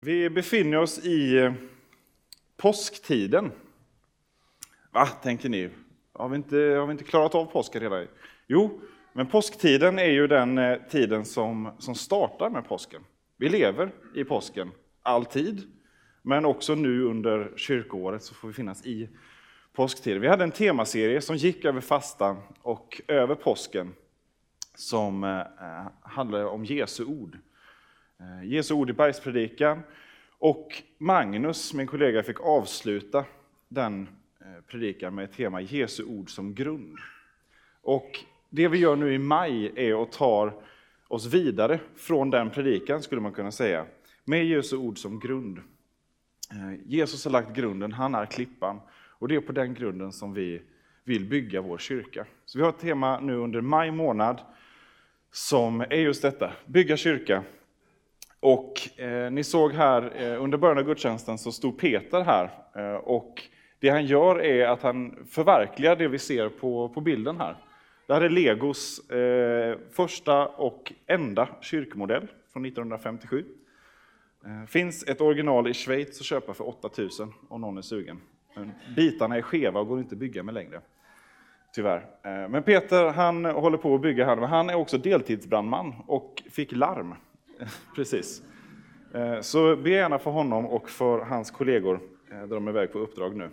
Vi befinner oss i eh, påsktiden. Va, tänker ni? Har vi inte, har vi inte klarat av påsken redan? Jo, men påsktiden är ju den eh, tiden som, som startar med påsken. Vi lever i påsken alltid, men också nu under kyrkoåret så får vi finnas i påsktiden. Vi hade en temaserie som gick över fastan och över påsken som eh, handlade om Jesu ord. Eh, Jesu ord i bergspredikan. Och Magnus, min kollega, fick avsluta den eh, predikan med ett tema Jesu ord som grund. Och det vi gör nu i maj är att ta oss vidare från den predikan, skulle man kunna säga, med Jesu ord som grund. Eh, Jesus har lagt grunden, han är klippan. Och det är på den grunden som vi vill bygga vår kyrka. Så vi har ett tema nu under maj månad som är just detta, bygga kyrka, och eh, ni såg här eh, under början av gudstjänsten så stod Peter här eh, och det han gör är att han förverkligar det vi ser på, på bilden här. Det här är Legos eh, första och enda kyrkmodell från 1957. Eh, finns ett original i Schweiz att köpa för 8000 om någon är sugen. Men bitarna är skeva och går inte att bygga med längre. Tyvärr. Eh, men Peter han håller på att bygga här, men han är också deltidsbrandman och fick larm Precis. Eh, så be gärna för honom och för hans kollegor eh, där de är iväg på uppdrag nu.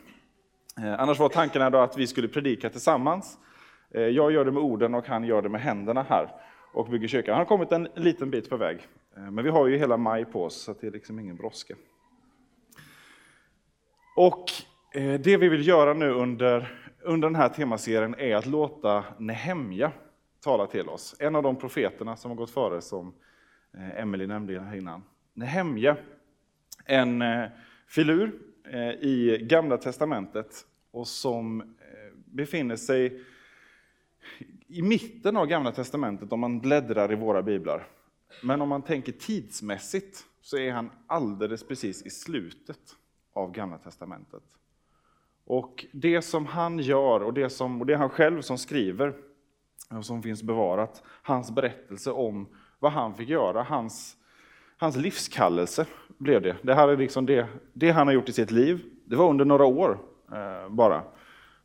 Eh, annars var tanken då att vi skulle predika tillsammans. Jag gör det med orden och han gör det med händerna här och bygger kyrkan. Han har kommit en liten bit på väg. Men vi har ju hela maj på oss, så det är liksom ingen brådska. Och det vi vill göra nu under, under den här temaserien är att låta Nehemja tala till oss. En av de profeterna som har gått före som Eh, Emelie nämnde här innan. Nehemja, en eh, filur eh, i Gamla Testamentet och som befinner sig i mitten av Gamla Testamentet om man bläddrar i våra biblar. Men om man tänker tidsmässigt så är han alldeles precis i slutet av Gamla Testamentet. Och det som han gör, och det, som, och det är han själv som skriver, och som finns bevarat, hans berättelse om vad han fick göra. Hans, hans livskallelse blev det. Det här är liksom det, det han har gjort i sitt liv. Det var under några år eh, bara.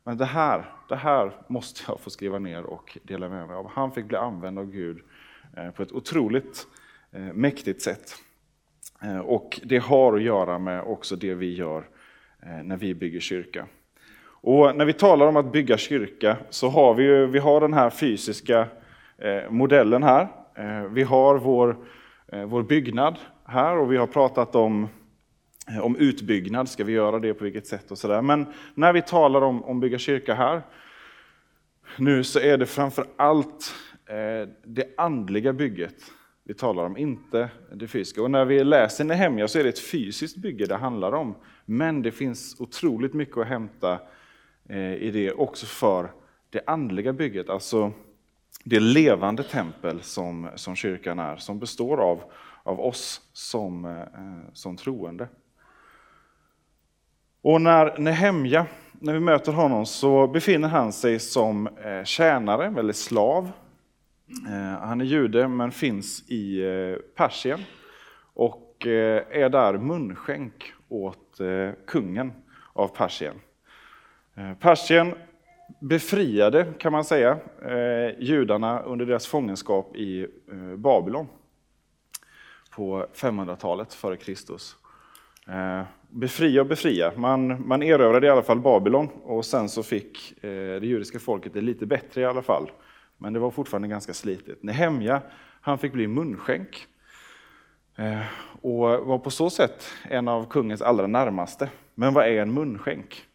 Men det här, det här måste jag få skriva ner och dela med mig av. Han fick bli använd av Gud eh, på ett otroligt eh, mäktigt sätt. Eh, och det har att göra med också det vi gör eh, när vi bygger kyrka. Och när vi talar om att bygga kyrka så har vi, ju, vi har den här fysiska eh, modellen här. Eh, vi har vår, eh, vår byggnad här och vi har pratat om, eh, om utbyggnad, ska vi göra det, på vilket sätt och sådär. Men när vi talar om, om bygga kyrka här, nu så är det framför allt det andliga bygget vi talar om, inte det fysiska. Och när vi läser Nehemja så är det ett fysiskt bygge det handlar om. Men det finns otroligt mycket att hämta i det också för det andliga bygget, alltså det levande tempel som, som kyrkan är, som består av, av oss som, eh, som troende. Och när Nehemja, när vi möter honom, så befinner han sig som eh, tjänare, eller slav. Eh, han är jude men finns i Persien och är där munskänk åt kungen av Persien. Persien befriade, kan man säga, eh, judarna under deras fångenskap i eh, Babylon på 500-talet före Kristus. Eh, befria och befria, man, man erövrade i alla fall Babylon och sen så fick det judiska folket det lite bättre i alla fall. Men det var fortfarande ganska slitigt. Nehemja, han fick bli munskänk och var på så sätt en av kungens allra närmaste. Men vad är en munskänk?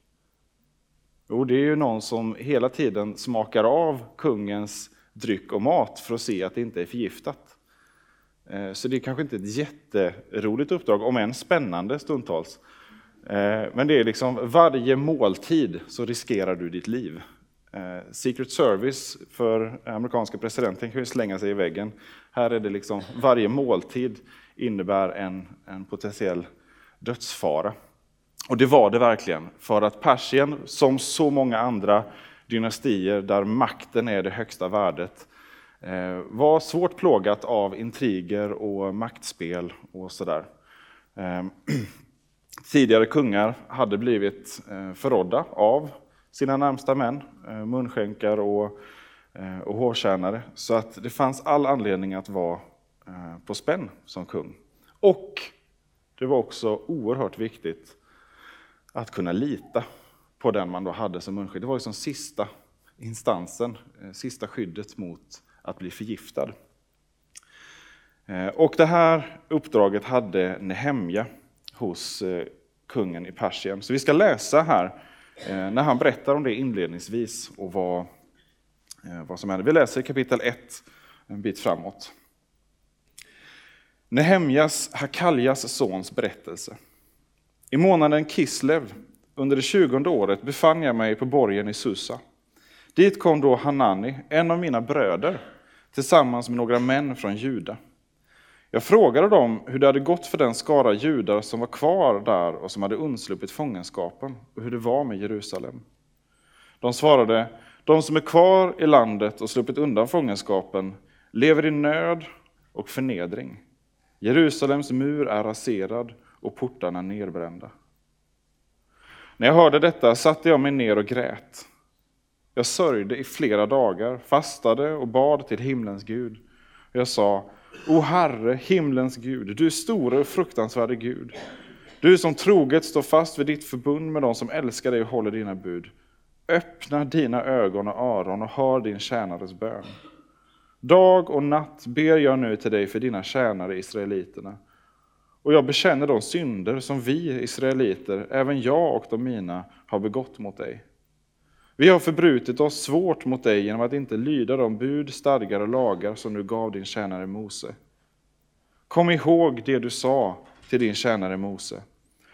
Jo, det är ju någon som hela tiden smakar av kungens dryck och mat för att se att det inte är förgiftat. Eh, så det är kanske inte ett jätteroligt uppdrag, om än spännande stundtals. Eh, men det är liksom varje måltid så riskerar du ditt liv. Eh, Secret Service för amerikanska presidenten kan ju slänga sig i väggen. Här är det liksom varje måltid innebär en, en potentiell dödsfara. Och det var det verkligen, för att Persien, som så många andra dynastier där makten är det högsta värdet, eh, var svårt plågat av intriger och maktspel och sådär. Ehm, tidigare kungar hade blivit eh, förrådda av sina närmsta män, eh, munskänkar och, och hårtjänare. Så att det fanns all anledning att vara på spänn som kung. Och det var också oerhört viktigt att kunna lita på den man då hade som munskydd. Det var liksom sista instansen, eh, sista skyddet mot att bli förgiftad. Eh, och det här uppdraget hade Nehemja hos eh, kungen i Persien. Så vi ska läsa här när han berättar om det inledningsvis och vad, vad som händer. Vi läser kapitel 1 en bit framåt. Nehemjas, Hakaljas sons berättelse. I månaden Kislev, under det tjugonde året, befann jag mig på borgen i Susa. Dit kom då Hanani, en av mina bröder, tillsammans med några män från Juda. Jag frågade dem hur det hade gått för den skara judar som var kvar där och som hade undsluppit fångenskapen och hur det var med Jerusalem. De svarade, de som är kvar i landet och sluppit undan fångenskapen lever i nöd och förnedring. Jerusalems mur är raserad och portarna nerbrända. När jag hörde detta satte jag mig ner och grät. Jag sörjde i flera dagar, fastade och bad till himlens Gud. Jag sa, O Herre, himlens Gud, du store och fruktansvärde Gud. Du som troget står fast vid ditt förbund med dem som älskar dig och håller dina bud. Öppna dina ögon och öron och hör din tjänares bön. Dag och natt ber jag nu till dig för dina tjänare israeliterna. Och jag bekänner de synder som vi israeliter, även jag och de mina, har begått mot dig. Vi har förbrutit oss svårt mot dig genom att inte lyda de bud, stadgar och lagar som du gav din tjänare Mose. Kom ihåg det du sa till din tjänare Mose.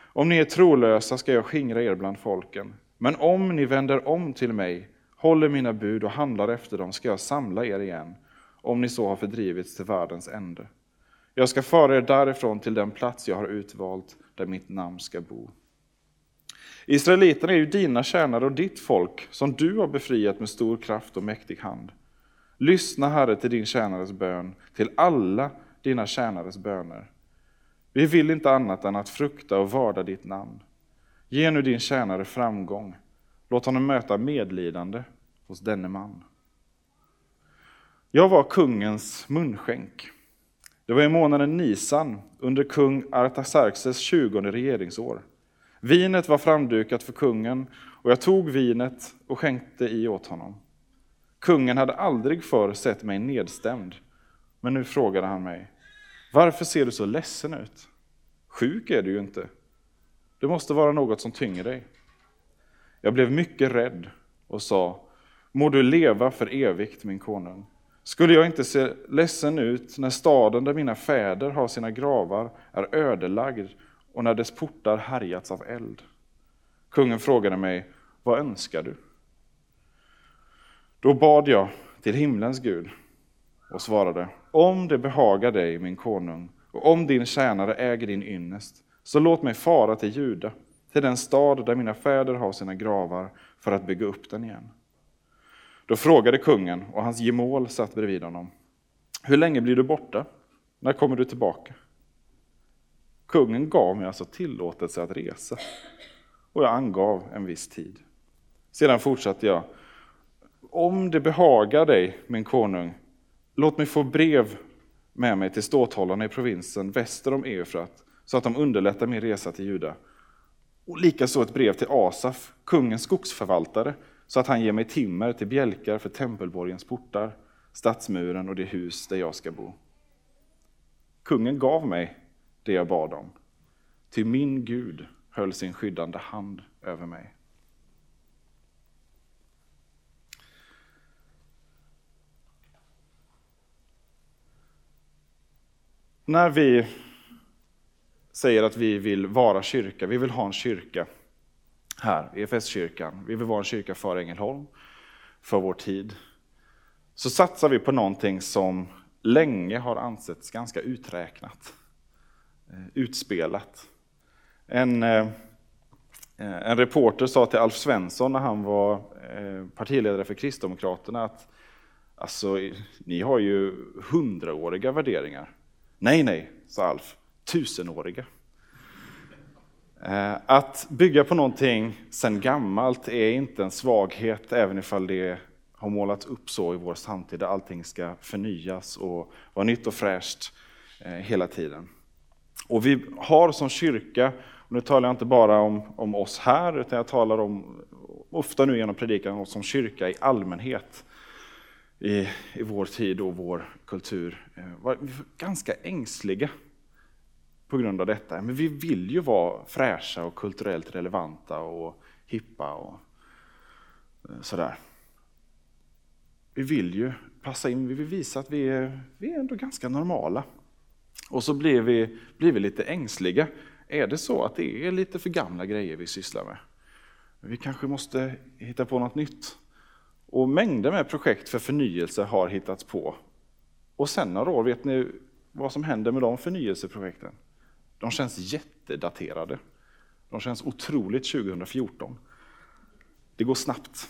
Om ni är trolösa ska jag skingra er bland folken. Men om ni vänder om till mig, håller mina bud och handlar efter dem ska jag samla er igen, om ni så har fördrivits till världens ände. Jag ska föra er därifrån till den plats jag har utvalt, där mitt namn ska bo. Israeliterna är ju dina tjänare och ditt folk, som du har befriat med stor kraft och mäktig hand. Lyssna, Herre, till din tjänares bön, till alla dina tjänares böner. Vi vill inte annat än att frukta och vörda ditt namn. Ge nu din tjänare framgång. Låt honom möta medlidande hos denne man. Jag var kungens munskänk. Det var i månaden Nisan under kung Artaxerxes tjugonde regeringsår. Vinet var framdukat för kungen, och jag tog vinet och skänkte i åt honom. Kungen hade aldrig förr sett mig nedstämd, men nu frågade han mig, varför ser du så ledsen ut? Sjuk är du ju inte. Det måste vara något som tynger dig. Jag blev mycket rädd och sa, må du leva för evigt, min konung. Skulle jag inte se ledsen ut när staden där mina fäder har sina gravar är ödelagd och när dess portar härjats av eld. Kungen frågade mig, vad önskar du? Då bad jag till himlens Gud och svarade, om det behagar dig, min konung, och om din tjänare äger din ynnest, så låt mig fara till Juda, till den stad där mina fäder har sina gravar, för att bygga upp den igen. Då frågade kungen, och hans gemål satt bredvid honom, hur länge blir du borta? När kommer du tillbaka? Kungen gav mig alltså tillåtelse att resa. Och jag angav en viss tid. Sedan fortsatte jag. Om det behagar dig, min konung, låt mig få brev med mig till ståthållarna i provinsen väster om Eufrat, så att de underlättar min resa till Juda. Och likaså ett brev till Asaf, kungens skogsförvaltare, så att han ger mig timmer till bjälkar för tempelborgens portar, stadsmuren och det hus där jag ska bo. Kungen gav mig det jag bad om. Till min Gud höll sin skyddande hand över mig. När vi säger att vi vill vara kyrka, vi vill ha en kyrka här i EFS-kyrkan, vi vill vara en kyrka för Ängelholm, för vår tid, så satsar vi på någonting som länge har ansetts ganska uträknat. Eh, utspelat. En, eh, en reporter sa till Alf Svensson när han var eh, partiledare för Kristdemokraterna att alltså, ni har ju hundraåriga värderingar. Nej, nej, sa Alf, tusenåriga. Eh, att bygga på någonting sedan gammalt är inte en svaghet, även ifall det har målats upp så i vår samtid, där allting ska förnyas och vara nytt och fräscht eh, hela tiden. Och vi har som kyrka, och nu talar jag inte bara om, om oss här, utan jag talar om, ofta nu genom predikan, om som kyrka i allmänhet i, i vår tid och vår kultur. Eh, Var ganska ängsliga på grund av detta. Men vi vill ju vara fräscha och kulturellt relevanta och hippa och eh, sådär. Vi vill ju passa in, vi vill visa att vi är, vi är ändå ganska normala. Och så blir vi, blir vi lite ängsliga. Är det så att det är lite för gamla grejer vi sysslar med? Vi kanske måste hitta på något nytt. Och mängder med projekt för förnyelse har hittats på. Och sen några år, vet ni vad som händer med de förnyelseprojekten? De känns jättedaterade. De känns otroligt 2014. Det går snabbt.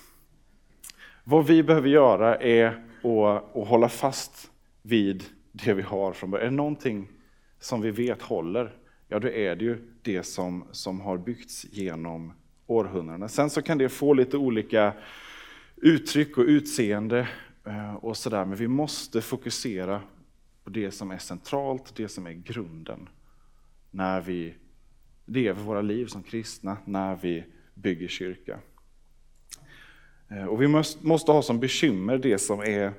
Vad vi behöver göra är att, att hålla fast vid det vi har från början. Är det någonting som vi vet håller, ja då är det ju det som, som har byggts genom århundradena. Sen så kan det få lite olika uttryck och utseende eh, och sådär, men vi måste fokusera på det som är centralt, det som är grunden när vi lever våra liv som kristna, när vi bygger kyrka. Eh, och vi måste ha som bekymmer det som är,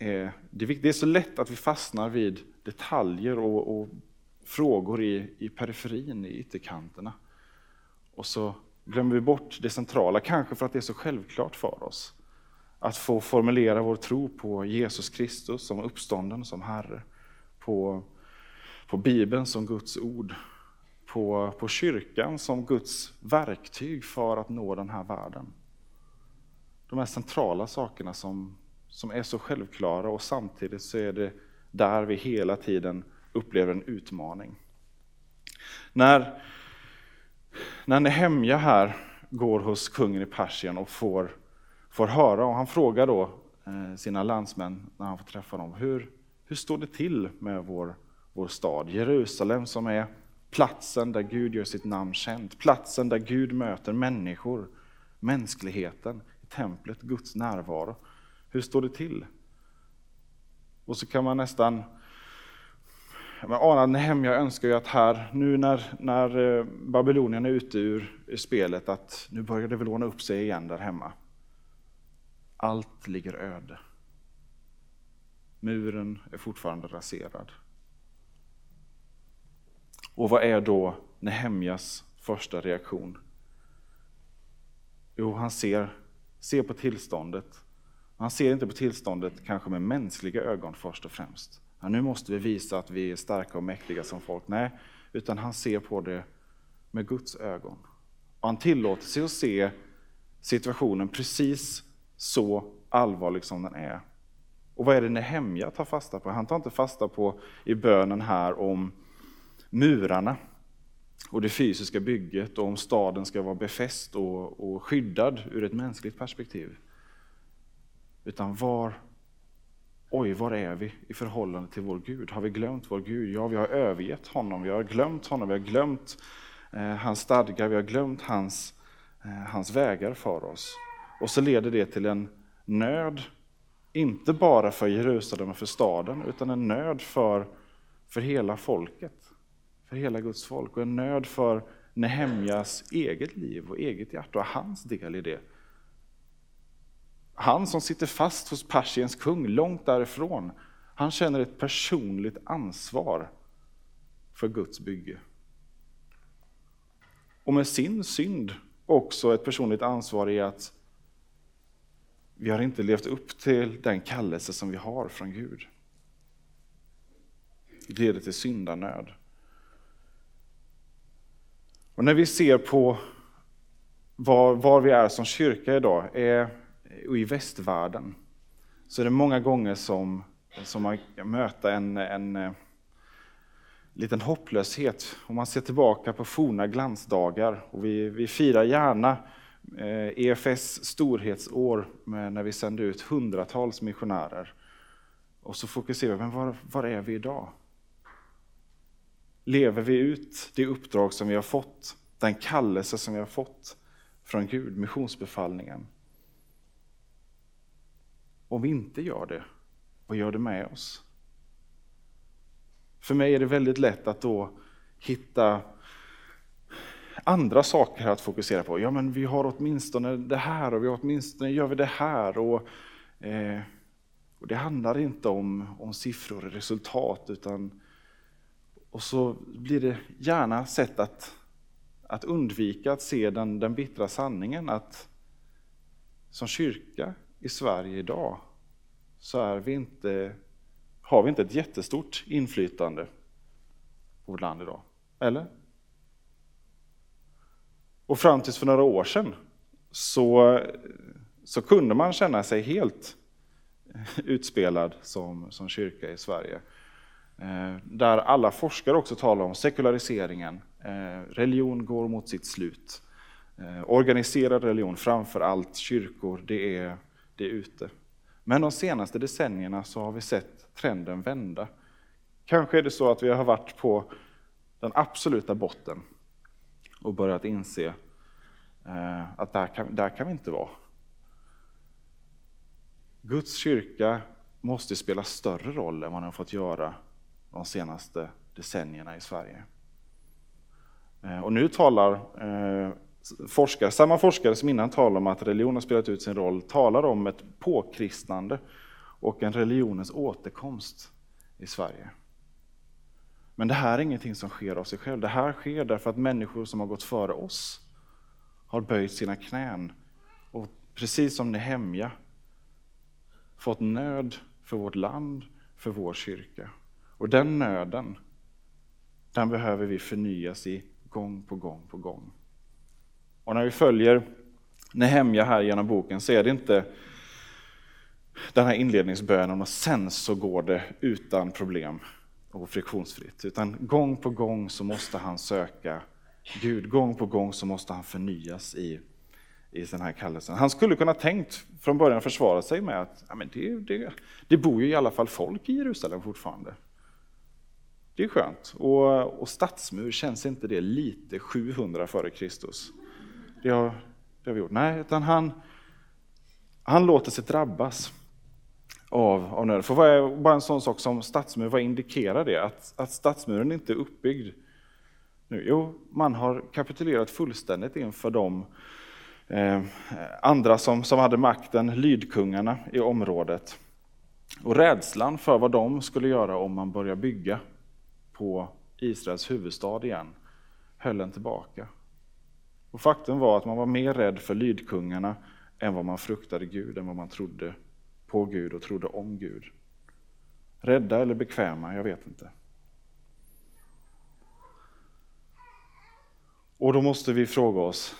är det. Det är så lätt att vi fastnar vid detaljer och, och frågor i, i periferin, i ytterkanterna. Och så glömmer vi bort det centrala, kanske för att det är så självklart för oss. Att få formulera vår tro på Jesus Kristus som uppstånden, som Herre. På på Bibeln som Guds ord, på, på kyrkan som Guds verktyg för att nå den här världen. De här centrala sakerna som, som är så självklara och samtidigt så är det där vi hela tiden upplever en utmaning. När, när Nehemja här går hos kungen i Persien och får, får höra, och han frågar då eh, sina landsmän när han får träffa dem, hur, hur står det till med vår vår stad. Jerusalem som är platsen där Gud gör sitt namn känt. Platsen där Gud möter människor, mänskligheten, i templet, Guds närvaro. Hur står det till? Och så kan man nästan men ana Nehemja önskar ju att här, nu när, när eh, Babylonien är ute ur, ur spelet, att nu börjar det väl ordna upp sig igen där hemma. Allt ligger öde. Muren är fortfarande raserad. Och vad är då Nehemjas första reaktion? Jo, han ser, ser på tillståndet. Han ser inte på tillståndet kanske med mänskliga ögon först och främst. Ja, nu måste vi visa att vi är starka och mäktiga som folk. Nej, utan han ser på det med Guds ögon. Och han tillåter sig att se situationen precis så allvarlig som den är. Och vad är det Nehemja tar fasta på? Han tar inte fasta på i bönen här om murarna och det fysiska bygget och om staden ska vara befäst och, och skyddad ur ett mänskligt perspektiv. Utan var, oj, var är vi i förhållande till vår Gud? Har vi glömt vår Gud? Ja, vi har övergett honom, vi har glömt honom, vi har glömt eh, hans stadgar, vi har glömt hans, eh, hans vägar för oss. Och så leder det till en nöd, inte bara för Jerusalem och för staden, utan en nöd för, för hela folket för hela Guds folk och en nöd för Nehemjas eget liv och eget hjärta och hans del i det. Han som sitter fast hos Persiens kung, långt därifrån, han känner ett personligt ansvar för Guds bygge. Och med sin synd också ett personligt ansvar i att vi har inte levt upp till den kallelse som vi har från Gud. Det leder till syndanöd. Och när vi ser på var, var vi är som kyrka idag, är, i västvärlden, så är det många gånger som, som man möter en, en, en liten hopplöshet. Om man ser tillbaka på forna glansdagar, och vi, vi firar gärna eh, EFS storhetsår när vi sände ut hundratals missionärer. Och så fokuserar vi, men var, var är vi idag? Lever vi ut det uppdrag som vi har fått den kallelse som vi har fått från Gud, missionsbefallningen. Om vi inte gör det, vad gör det med oss? För mig är det väldigt lätt att då hitta andra saker att fokusera på. Ja, men vi har åtminstone det här och vi har åtminstone gör vi det här. Och, eh, och det handlar inte om, om siffror och resultat, utan och så blir det gärna sätt att, att undvika att se den, den bittra sanningen att som kyrka i Sverige idag så är vi inte, har vi inte ett jättestort inflytande på vårt land idag. Eller? Och fram tills för några år sedan så, så kunde man känna sig helt utspelad som, som kyrka i Sverige. Eh, där alla forskare också talar om sekulariseringen. Eh, religion går mot sitt slut. Eh, organiserad religion, framför allt kyrkor, det är, det är ute. Men de senaste decennierna så har vi sett trenden vända. Kanske är det så att vi har varit på den absoluta botten och börjat inse att där kan, där kan vi inte vara. Guds kyrka måste spela större roll än vad den har fått göra de senaste decennierna i Sverige. Eh, och nu talar eh, forskare, samma forskare som innan talade om att religion har spelat ut sin roll, talar om ett påkristnande och en religionens återkomst i Sverige. Men det här är ingenting som sker av sig själv. Det här sker därför att människor som har gått före oss har böjt sina knän och precis som Nehemja fått nöd för vårt land, för vår kyrka. Och den nöden, den behöver vi förnyas i gång på gång på gång. Och när vi följer Nehemja här genom boken så är det inte den här inledningsbönen och sen så går det utan problem och friktionsfritt. Utan gång på gång så måste han söka Gud, gång på gång så måste han förnyas i, i den här kallelsen. Han skulle kunna tänkt från början försvara sig med att ja, men det, det, det bor ju i alla fall folk i Jerusalem fortfarande. Det är skönt. Och, och stadsmur, känns inte det lite 700 före Kristus? Det har, det har vi gjort. Nej, utan han, han låter sig drabbas av, av nöden. För vad är, bara en sån sak som stadsmur, vad indikerar det? Att, att stadsmuren inte är uppbyggd nu? Jo, man har kapitulerat fullständigt inför de eh, andra som, som hade makten, lydkungarna i området. Och rädslan för vad de skulle göra om man börjar bygga på Israels huvudstad igen, höll en tillbaka. Och faktum var att man var mer rädd för lydkungarna än vad man fruktade Gud, än vad man trodde på Gud och trodde om Gud. Rädda eller bekväma, jag vet inte. Och då måste vi fråga oss,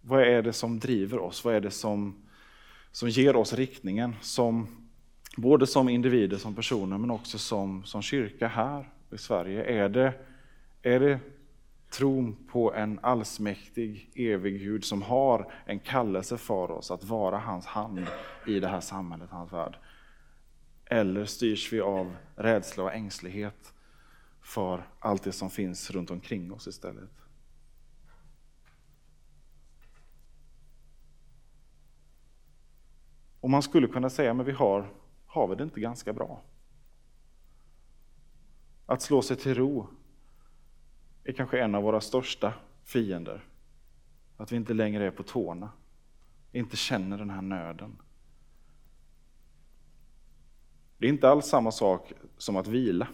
vad är det som driver oss? Vad är det som, som ger oss riktningen? Som både som individer, som personer, men också som, som kyrka här i Sverige. Är det, är det tron på en allsmäktig, evig Gud som har en kallelse för oss att vara hans hand i det här samhället, hans värld? Eller styrs vi av rädsla och ängslighet för allt det som finns runt omkring oss istället? Och man skulle kunna säga, men vi har har vi det inte ganska bra. Att slå sig till ro är kanske en av våra största fiender. Att vi inte längre är på tårna, inte känner den här nöden. Det är inte alls samma sak som att vila.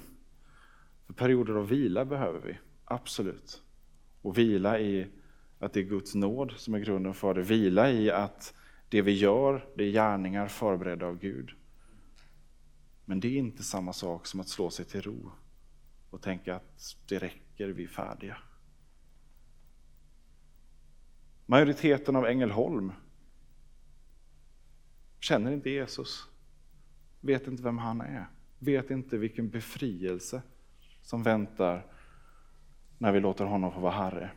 För perioder av vila behöver vi, absolut. Och vila i att det är Guds nåd som är grunden för det. Vila i att det vi gör, det är gärningar förberedda av Gud. Men det är inte samma sak som att slå sig till ro och tänka att det räcker, vi är färdiga. Majoriteten av Ängelholm känner inte Jesus, vet inte vem han är, vet inte vilken befrielse som väntar när vi låter honom få vara Herre.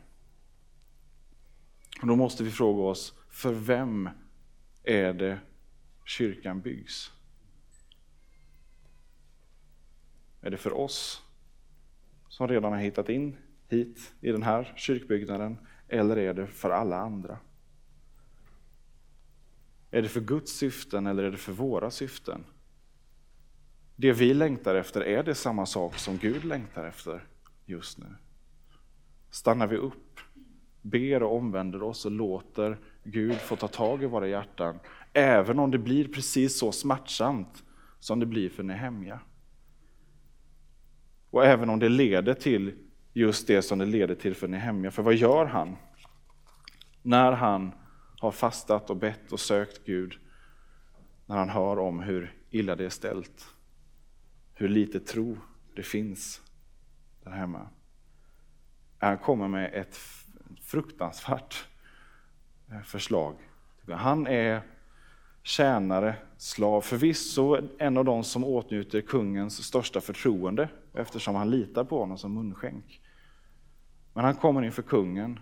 Och då måste vi fråga oss, för vem är det kyrkan byggs? Är det för oss som redan har hittat in hit i den här kyrkbyggnaden eller är det för alla andra? Är det för Guds syften eller är det för våra syften? Det vi längtar efter, är det samma sak som Gud längtar efter just nu? Stannar vi upp, ber och omvänder oss och låter Gud få ta tag i våra hjärtan, även om det blir precis så smärtsamt som det blir för Nehemja. Och även om det leder till just det som det leder till för Nehemja. För vad gör han? När han har fastat och bett och sökt Gud, när han hör om hur illa det är ställt, hur lite tro det finns där hemma. Han kommer med ett fruktansvärt eh, förslag. Han är tjänare, slav, förvisso en av de som åtnjuter kungens största förtroende eftersom han litar på honom som munskänk. Men han kommer inför kungen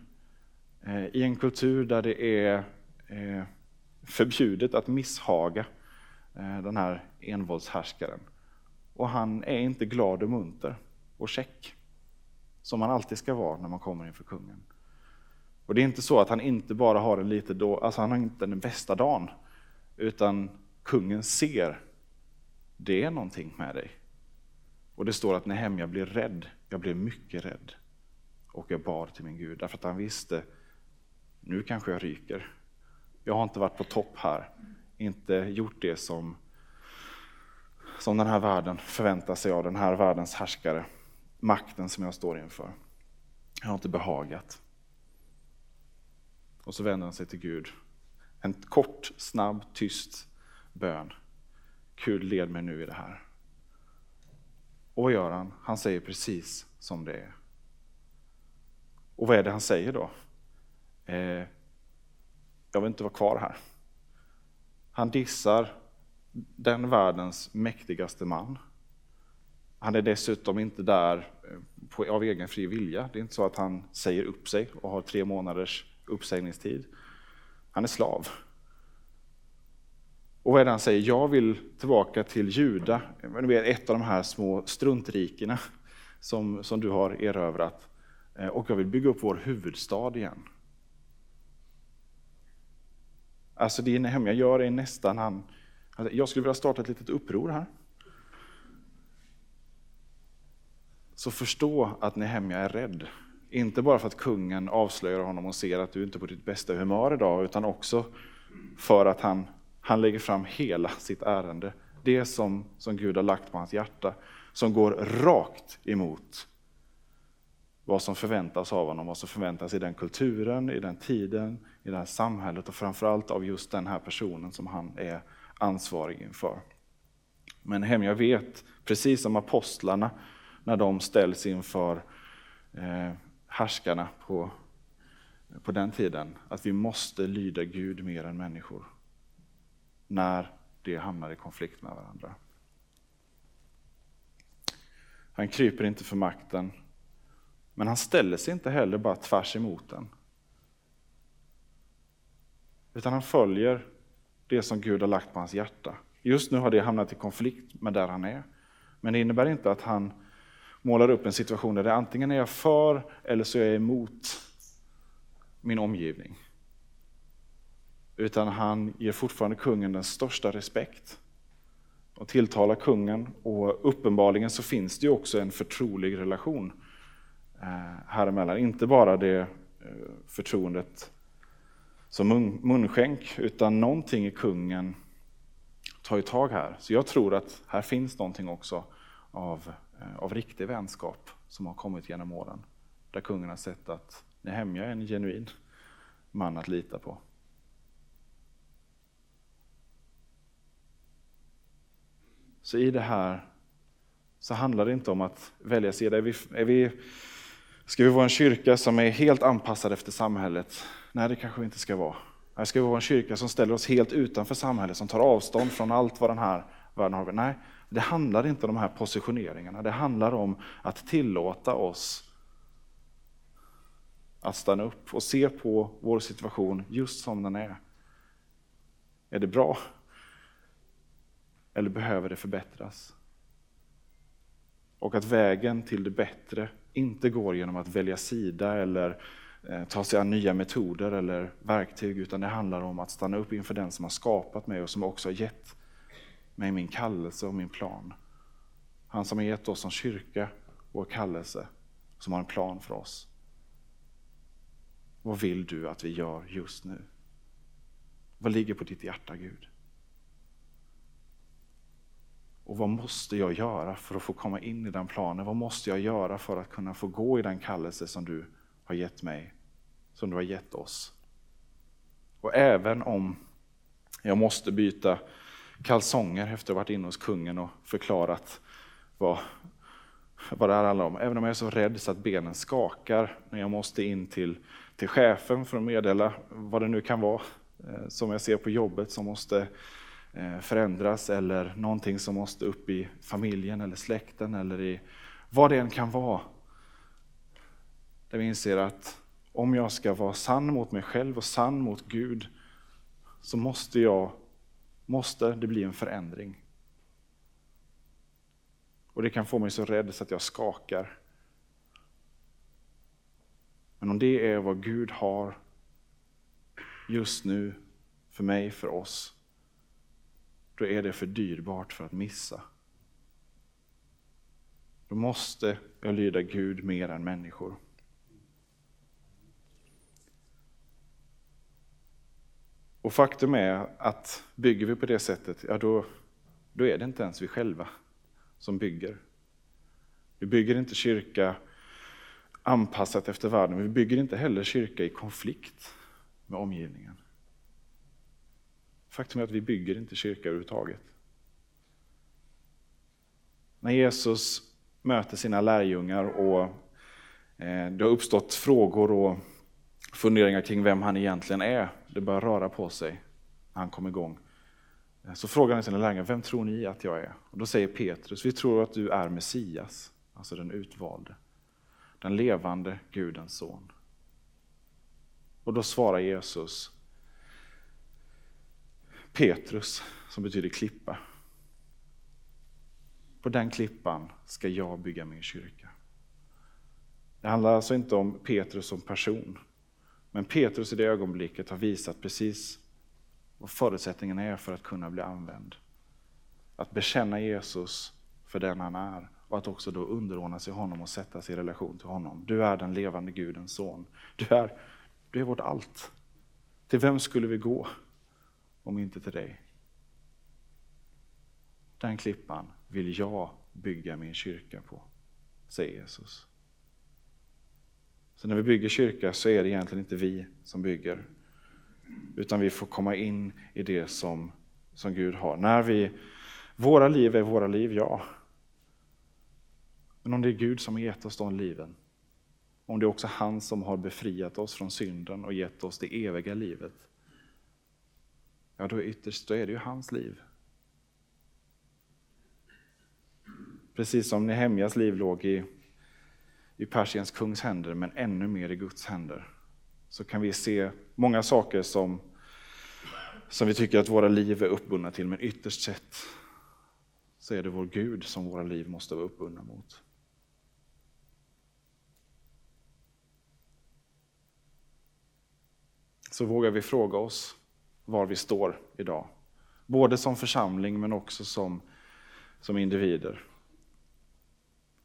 eh, i en kultur där det är eh, förbjudet att misshaga eh, den här envåldshärskaren. Och han är inte glad och munter och check, som man alltid ska vara när man kommer inför kungen. Och det är inte så att han inte bara har en lite då, alltså han har inte den bästa dagen, utan kungen ser, det är någonting med dig. Och det står att Nehemja blir rädd, jag blev mycket rädd. Och jag bad till min Gud, därför att han visste, nu kanske jag ryker. Jag har inte varit på topp här, inte gjort det som som den här världen förväntar sig av den här världens härskare. Makten som jag står inför. Jag har inte behagat. Och så vänder han sig till Gud. En kort, snabb, tyst bön. Gud, led mig nu i det här. Och vad gör han? Han säger precis som det är. Och vad är det han säger då? Eh, jag vill inte vara kvar här. Han dissar den världens mäktigaste man. Han är dessutom inte där eh, på, av egen fri vilja. Det är inte så att han säger upp sig och har tre månaders uppsägningstid. Han är slav. Och vad är det han säger? Jag vill tillbaka till Juda, ett av de här små struntrikena som, som du har erövrat. Eh, och jag vill bygga upp vår huvudstad igen. Alltså det Nehemja gör är nästan, han, alltså, jag skulle vilja starta ett litet uppror här. Så förstå att Nehemja är rädd. Inte bara för att kungen avslöjar honom och ser att du inte är på ditt bästa humör idag, utan också för att han, han lägger fram hela sitt ärende. Det som, som Gud har lagt på hans hjärta, som går rakt emot vad som förväntas av honom, vad som förväntas i den kulturen, i den tiden, i det här samhället och framförallt av just den här personen som han är ansvarig inför. Men hem, jag vet, precis som apostlarna, när de ställs inför eh, härskarna på, på den tiden, att vi måste lyda Gud mer än människor. När det hamnar i konflikt med varandra. Han kryper inte för makten, men han ställer sig inte heller bara tvärs emot den. Utan han följer det som Gud har lagt på hans hjärta. Just nu har det hamnat i konflikt med där han är. Men det innebär inte att han målar upp en situation där det antingen är jag för eller så är jag emot min omgivning. Utan han ger fortfarande kungen den största respekt och tilltalar kungen. Och uppenbarligen så finns det ju också en förtrolig relation eh, här emellan. Inte bara det eh, förtroendet som munskänk, utan någonting i kungen tar ju tag här. Så jag tror att här finns någonting också av, Eh, av riktig vänskap som har kommit genom åren. Där kungen har sett att Nehemja är en genuin man att lita på. Så i det här så handlar det inte om att välja sida. Är vi, är vi, ska vi vara en kyrka som är helt anpassad efter samhället Nej, det kanske vi inte ska vara. Nej, ska vi vara en kyrka som ställer oss helt utanför samhället, som tar avstånd från allt vad den här världen har. Nej, det handlar inte om de här positioneringarna. Det handlar om att tillåta oss att stanna upp och se på vår situation just som den är. Är det bra? Eller behöver det förbättras? Och att vägen till det bättre inte går genom att välja sida eller eh, ta sig an nya metoder eller verktyg, utan det handlar om att stanna upp inför den som har skapat mig och som också har gett mig min kallelse och min plan. Han som har gett oss som kyrka vår kallelse, som har en plan för oss. Vad vill du att vi gör just nu? Vad ligger på ditt hjärta, Gud? Och vad måste jag göra för att få komma in i den planen? Vad måste jag göra för att kunna få gå i den kallelse som du har gett mig, som du har gett oss? Och även om jag måste byta kalsonger efter att ha varit inne hos kungen och förklarat vad, vad det här handlar om. Även om jag är så rädd så att benen skakar när jag måste in till, till chefen för att meddela vad det nu kan vara eh, som jag ser på jobbet som måste eh, förändras eller någonting som måste upp i familjen eller släkten eller i vad det än kan vara. Där vi inser att om jag ska vara sann mot mig själv och sann mot Gud så måste jag måste det bli en förändring. Och det kan få mig så rädd så att jag skakar. Men om det är vad Gud har just nu för mig, för oss, då är det för dyrbart för att missa. Då måste jag lyda Gud mer än människor. Och faktum är att bygger vi på det sättet, ja då, då är det inte ens vi själva som bygger. Vi bygger inte kyrka anpassat efter världen, men vi bygger inte heller kyrka i konflikt med omgivningen. Faktum är att vi bygger inte kyrka överhuvudtaget. När Jesus möter sina lärjungar och eh, det har uppstått frågor och funderingar kring vem han egentligen är. Det börjar röra på sig när han kom igång. Så frågar han sina lärjungar, vem tror ni att jag är? Och då säger Petrus, vi tror att du är Messias, alltså den utvalde. Den levande Gudens son. Och då svarar Jesus, Petrus, som betyder klippa. På den klippan ska jag bygga min kyrka. Det handlar alltså inte om Petrus som person, men Petrus i det ögonblicket har visat precis vad förutsättningarna är för att kunna bli använd. Att bekänna Jesus för den han är och att också då underordna sig honom och sätta sig i relation till honom. Du är den levande Gudens son. Du är, du är vårt allt. Till vem skulle vi gå om inte till dig? Den klippan vill jag bygga min kyrka på, säger Jesus. Så när vi bygger kyrka så är det egentligen inte vi som bygger, utan vi får komma in i det som, som Gud har. När vi, våra liv är våra liv, ja. Men om det är Gud som har gett oss de liven, om det är också han som har befriat oss från synden och gett oss det eviga livet, ja då ytterst då är det ju hans liv. Precis som Nehemjas liv låg i i Persiens kungs händer, men ännu mer i Guds händer. Så kan vi se många saker som, som vi tycker att våra liv är uppbundna till, men ytterst sett så är det vår Gud som våra liv måste vara uppbundna mot. Så vågar vi fråga oss var vi står idag. Både som församling men också som, som individer.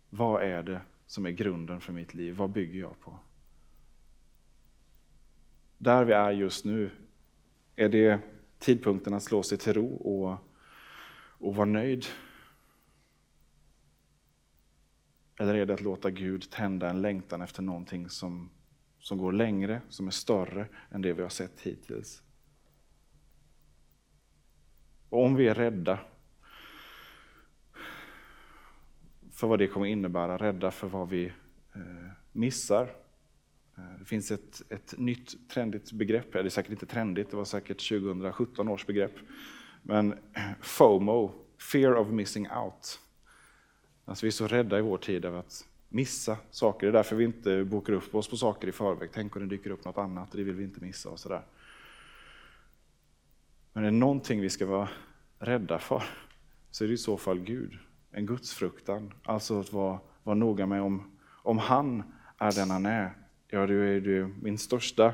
Vad är det som är grunden för mitt liv. Vad bygger jag på? Där vi är just nu, är det tidpunkten att slå sig till ro och, och vara nöjd? Eller är det att låta Gud tända en längtan efter någonting som, som går längre, som är större än det vi har sett hittills? Och om vi är rädda för vad det kommer innebära, rädda för vad vi eh, missar. Eh, det finns ett, ett nytt trendigt begrepp, det är säkert inte trendigt, det var säkert 2017 års begrepp. Men eh, FOMO, fear of missing out. Alltså vi är så rädda i vår tid av att missa saker. Det är därför vi inte bokar upp oss på saker i förväg. Tänk om det dyker upp något annat, det vill vi inte missa och sådär. Men är det någonting vi ska vara rädda för, så är det i så fall Gud en gudsfruktan. Alltså att vara, vara noga med om, om han är den han är, ja, då är det min största,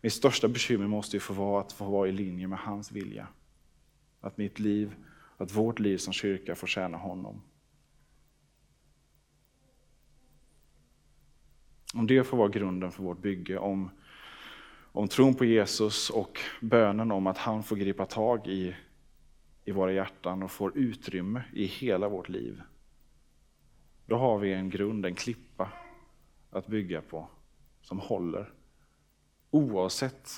min största bekymmer måste ju få vara att få vara i linje med hans vilja. Att mitt liv, att vårt liv som kyrka får tjäna honom. Om det får vara grunden för vårt bygge, om, om tron på Jesus och bönen om att han får gripa tag i, i våra hjärtan och får utrymme i hela vårt liv. Då har vi en grund, en klippa att bygga på som håller. Oavsett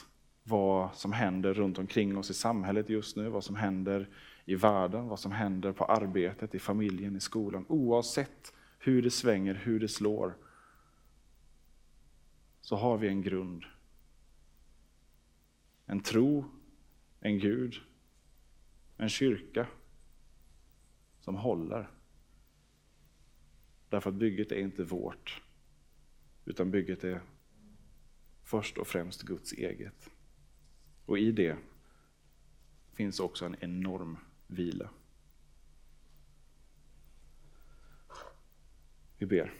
vad som händer runt omkring oss i samhället just nu, vad som händer i världen, vad som händer på arbetet, i familjen, i skolan. Oavsett hur det svänger, hur det slår, så har vi en grund. En tro, en Gud, en kyrka som håller. Därför att bygget är inte vårt, utan bygget är först och främst Guds eget. Och i det finns också en enorm vila. Vi ber.